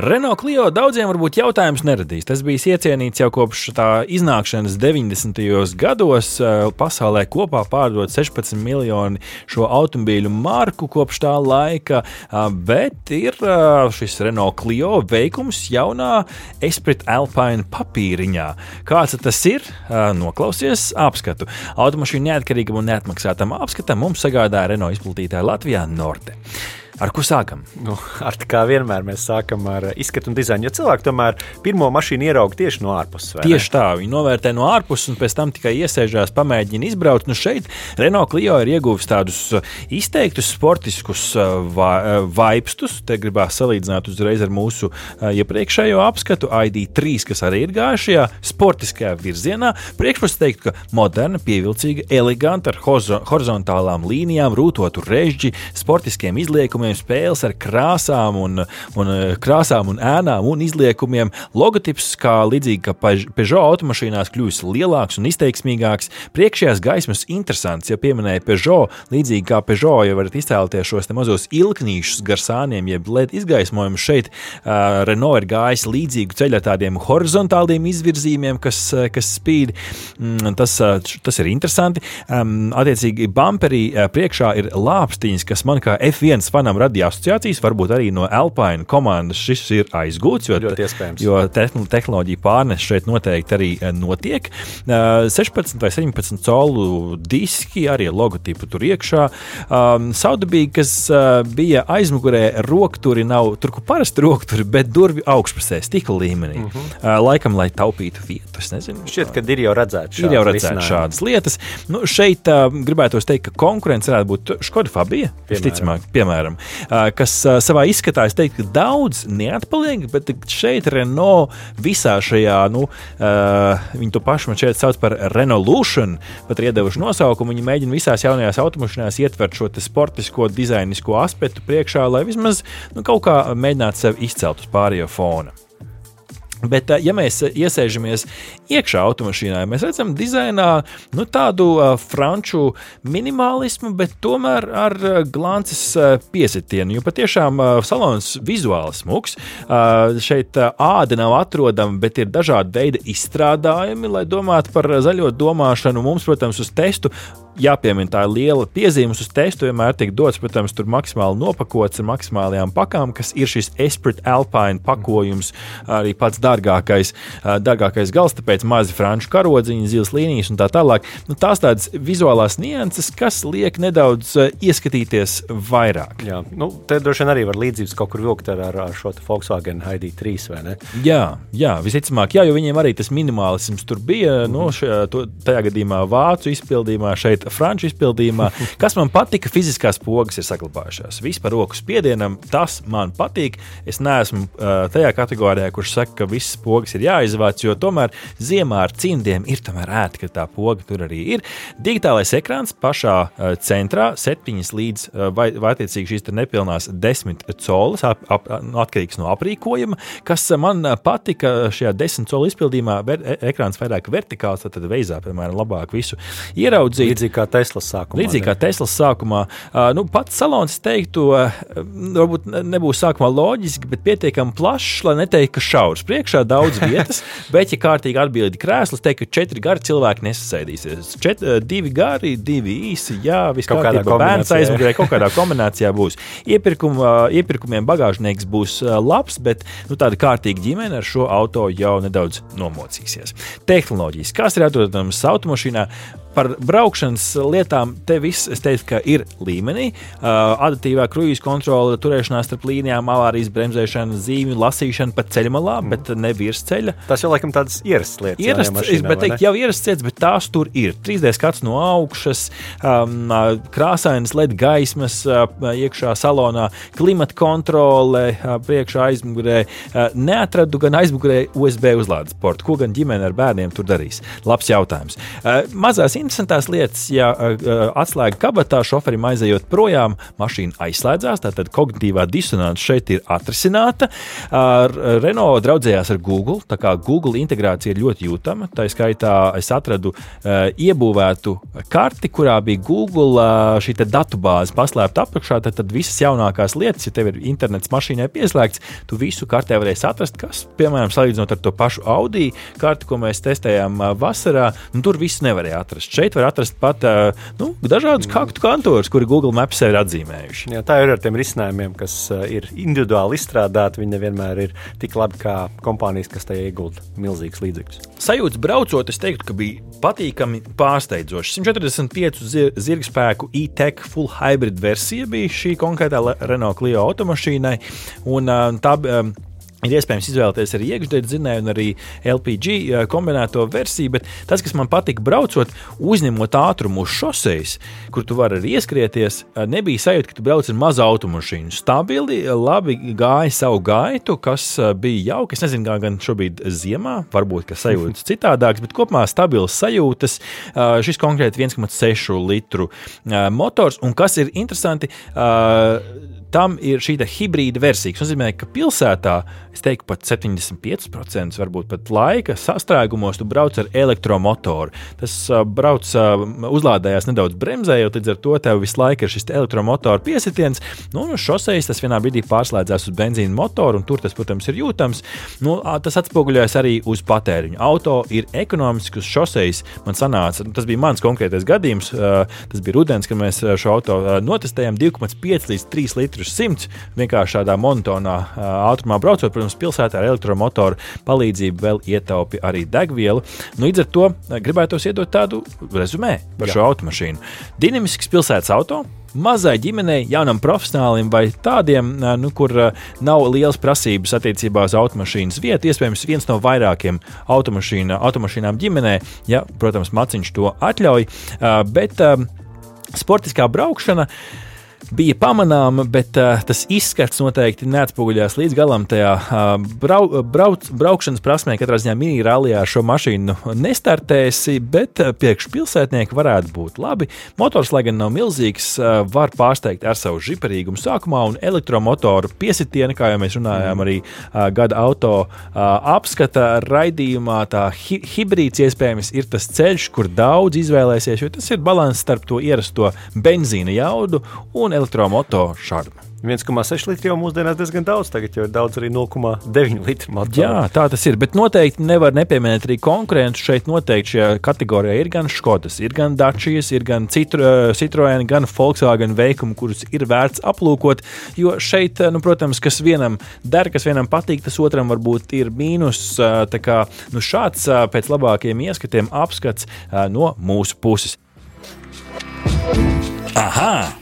Renault Clio daudziem varbūt jautājums neradīs. Tas bija iecienīts jau kopš tā iznākšanas 90. gados. Pasaulē kopā pārdot 16 miljoni šo automobīļu marku kopš tā laika, bet ir šis Renault Clio veikums jaunā Esprit Alpine papīriņā. Kāds tas ir? Noklausies apskatu. Automašīnu neatkarīgam un neatmaksātam apskatam mums sagādāja Renault izplatītāja Latvijā Norte. Ar ko sākam? Nu, ar kā vienmēr mēs sākam ar izskatu un dizainu. Jo cilvēki tomēr pirmo mašīnu ierauga tieši no ārpuses. Tieši tā, viņi novērtē no ārpuses un pēc tam tikai iesēžās, pamēģina izbraukt. Nu šeit Renault Clio ir ieguvis tādus uh, izteiktus sportiskus uh, uh, vaipstus. Te gribās salīdzināt uzreiz ar mūsu iepriekšējo apskatu, ID3, kas arī ir gājušajā sportiskajā virzienā. Priekšpusē teikt, ka moderna, pievilcīga, eleganta ar horizontālām līnijām, rūtotu režģi, sportiskiem izliekumiem izliekumiem, spēles ar krāsām un, un, eh, krāsām un ēnām un izliekumiem. Logotips, kā līdzīgi kā Peugeot automašīnās, kļūst lielāks un izteiksmīgāks. Priekšējās gaismas interesants, ja pieminēja Peugeot, līdzīgi kā Peugeot, jau varat iztēloties šos mazos ilknīšus gar sāniem, jeb LED izgaismojumus. Šeit uh, Renault ir gājis līdzīgu ceļu ar tādiem horizontāliem izvirzījumiem, kas, kas spīd. Mm, tas, tas ir interesanti. Um, attiecīgi, bumperī priekšā ir lāpstiņas, kas man kā F1 fanam radīja asociācijas, varbūt arī no Alpine komandas šis ir aizgūts, jo, jo tehnoloģija pārnes šeit noteikti arī eh, notiek. 16 vai 17 colu diski, arī logotipu tur iekšā. Um, Saudabīgi, kas uh, bija aizmugurē, rokturi nav tur, kur parasti rokturi, bet durvju augšpusē, stikla līmenī. Mm -hmm. laikam, lai taupītu vietu. Es nezinu. Šķiet, ka ir jau redzēts ir jau redzēt šādas lietas. Nu, šeit gribētu teikt, ka konkurence varētu būt Škoda Fabija, piemēram. piemēram kas savā izskatā, es teiktu, daudz neatpaliek, bet šeit Renault visā šajā, nu, viņi to pašu man šeit sauc par Renaulution, pat ir iedevuši nosaukumu. Viņi mēģina visās jaunajās automašīnās ietvert šo sportisko, dizainisko aspektu priekšā, lai vismaz nu, kaut kā mēģinātu sevi izcelt uz pārējo fona. Bet, ja mēs iesēžamies iekšā automašīnā, mēs redzam dizainā nu, tādu uh, franču minimalismu, bet tomēr ar uh, glances uh, piesitienu. Jo patiešām uh, salons vizuāli smuks. Uh, šeit uh, āda nav atrodama, bet ir dažādi veidi izstrādājumi, lai domātu par zaļo domāšanu. Mums, protams, uz testu jāpiemina tā liela piezīme uz testu. Vienmēr tiek dots, protams, tur maksimāli nopakots ar maksimālajām pakām, kas ir šis Esprit Alpine pakojums, arī pats dārgākais, dārgākais gals, tāpēc mazi franču karodziņi, zilas līnijas un tā tālāk. Nu, tās tādas vizuālās nianses, kas liek nedaudz ieskatīties vairāk. Jā, nu, te droši vien arī var līdzības kaut kur vilkt ar, ar šo Volkswagen ID3 vai ne? Jā, jā visticamāk, jā, jo viņiem arī tas minimālisms tur bija, mm. nu, šajā, to, tajā gadījumā vācu izpildījumā šeit bet franču izpildījumā, kas man patika, fiziskās pogas ir saglabājušās. Vispār roku spiedienam tas man patīk. Es neesmu uh, tajā kategorijā, kurš saka, ka visas pogas ir jāizvāc, jo tomēr ziemā ar cimdiem ir tomēr ērti, ka tā poga tur arī ir. Digitālais ekrāns pašā uh, centrā, 7 līdz uh, vai, vai attiecīgi šīs nepilnās 10 colas, ap, ap, nu, atkarīgs no aprīkojuma, kas man patika šajā 10 colu izpildījumā. Ver, e, ekrāns vairāk vertikāls, tad veizā, piemēram, labāk visu ieraudzīt. Līdzīgi līdzīgi kā Teslas sākumā. Līdzīgi kā Teslas sākumā. Nu, pats salons, teiktu, varbūt nebūs sākumā loģiski, bet pietiekami plašs, lai neteiktu, ka šaurs. Priekšā daudz vietas, bet, ja kārtīgi atbildi krēsls, teikt, ka četri gari cilvēki nesasēdīsies. Čet, divi gari, divi īsi, jā, viss kārtībā. Bērns aizmugurē kaut kādā kombinācijā būs. Iepirkum, iepirkumiem bagāžnieks būs labs, bet nu, tāda kārtīga ģimene ar šo auto jau nedaudz nomocīsies. Tehnoloģijas, kas ir atrodams automašīnā, Par braukšanas lietām te viss, es teiktu, ka ir līmenī. Uh, adatīvā kruīzes kontrole, turēšanās starp līnijām, avārijas bremzēšana, zīmju lasīšana pa ceļmalā, mm. bet ne virs ceļa. Tas jau laikam tādas ierastas lietas. Ierastas, mašīnā, bet teikt, jau ierastas lietas, bet tās tur ir. 3D skats no augšas, um, krāsainas LED gaismas uh, iekšā salonā, klimata kontrole uh, priekšā aizmugurē. Uh, neatradu gan aizmugurē USB uzlādes portu. Ko gan ģimene ar bērniem tur darīs? Labs jautājums. Uh, mazās interesantās lietas, ja atslēga kabatā šoferim aizejot projām, mašīna aizslēdzās. Tātad kognitīvā disonance šeit ir atrisināta. Renault draudzējās ar Google, tā kā Google integrācija ir ļoti jūtama. Tā skaitā es atradu iebūvētu karti, kurā bija Google šī datu bāze paslēpta apakšā. Tad, tad visas jaunākās lietas, ja tev ir internets mašīnai pieslēgts, tu visu kartē varēsi atrast, kas, piemēram, salīdzinot ar to pašu Audi karti, ko mēs testējām vasarā, nu, tur viss nevarēja atrast. Šeit var atrast pat nu, dažādus kaktu kantorus, kuri Google Maps ir atzīmējuši. Jā, tā ir ar tiem risinājumiem, kas ir individuāli izstrādāti. Viņi nevienmēr ir tik labi kā kompānijas, kas tajā iegulda milzīgus līdzekļus. Sajūta braucot, es teiktu, ka bija patīkami pārsteidzoši. 145 zirga spēku e-tech full hybrid versija bija šī konkrētā Renault Clio automašīnai. Un, tā, Ir iespējams izvēlēties arī iekšzemes dzinēju un arī LPG kombinēto versiju, bet tas, kas man patika braucot, uzņemot ātrumu uz šoseis, kur tu vari arī ieskrieties, nebija sajūta, ka tu brauc ar mazu automašīnu. Stabili, labi gāja savu gaitu, kas bija jauki. Es nezinu, kā gan šobrīd ziemā, varbūt ka sajūtas citādākas, bet kopumā stabils sajūtas. Šis konkrēti 1,6 litru motors, un kas ir interesanti tam ir šī hibrīda versija. Tas nozīmē, ka pilsētā, es teiktu, pat 75% varbūt pat laika sastrēgumos tu brauc ar elektromotoru. Tas uh, brauc, uh, uzlādējās nedaudz bremzējot, līdz ar to tev visu laiku ir šis elektromotora piesitiens. Nu, uz šoseis tas vienā brīdī pārslēdzās uz benzīna motoru, un tur tas, protams, ir jūtams. Nu, tas atspoguļojas arī uz patēriņu. Auto ir ekonomisks uz šoseis. Man sanāca, tas bija mans konkrētais gadījums. Uh, tas bija rudens, kad mēs šo auto notestējām 2,5 līdz 3 litru uz 100 vienkārši tādā monotonā ātrumā braucot. Protams, pilsētā ar elektromotoru palīdzību vēl ietaupi arī degvielu. Nu, līdz ar to gribētos iedot tādu rezumē par Jā. šo automašīnu. Dinamisks pilsētas auto mazai ģimenei, jaunam profesionālim vai tādiem, nu, kur nav liels prasības attiecībā uz automašīnas vietu. Iespējams, viens no vairākiem automašīna, automašīnām ģimenē, ja, protams, maciņš to atļauj. Bet sportiskā braukšana bija pamanāma, bet uh, tas izskats noteikti neatspoguļojās līdz galam tajā uh, brau, brauc, braukšanas prasmē. Katrā ziņā mini-rallijā ar šo mašīnu nestartēsi, bet uh, priekšpilsētnieki varētu būt labi. Motors, lai gan nav milzīgs, uh, var pārsteigt ar savu žiparīgumu sākumā un elektromotoru piesitienu, kā jau mēs runājām, arī uh, gada auto uh, apskata raidījumā. Tā hi hibrīds iespējams ir tas ceļš, kur daudz izvēlēsies, jo tas ir līdzsvars starp to ierasto benzīna jaudu un elektromotoru elektromotoru šarmu. 1,6 litri jau mūsdienās diezgan daudz, tagad jau ir daudz arī 0,9 litru motoru. Jā, tā tas ir, bet noteikti nevar nepieminēt arī konkurentus. Šeit noteikti šajā kategorijā ir gan Škodas, ir gan Dačijas, ir gan Citro, Citroen, gan Volkswagen veikumi, kurus ir vērts aplūkot. Jo šeit, nu, protams, kas vienam der, kas vienam patīk, tas otram varbūt ir mīnus. Tā kā nu, šāds pēc labākiem ieskatiem apskats no mūsu puses. Aha!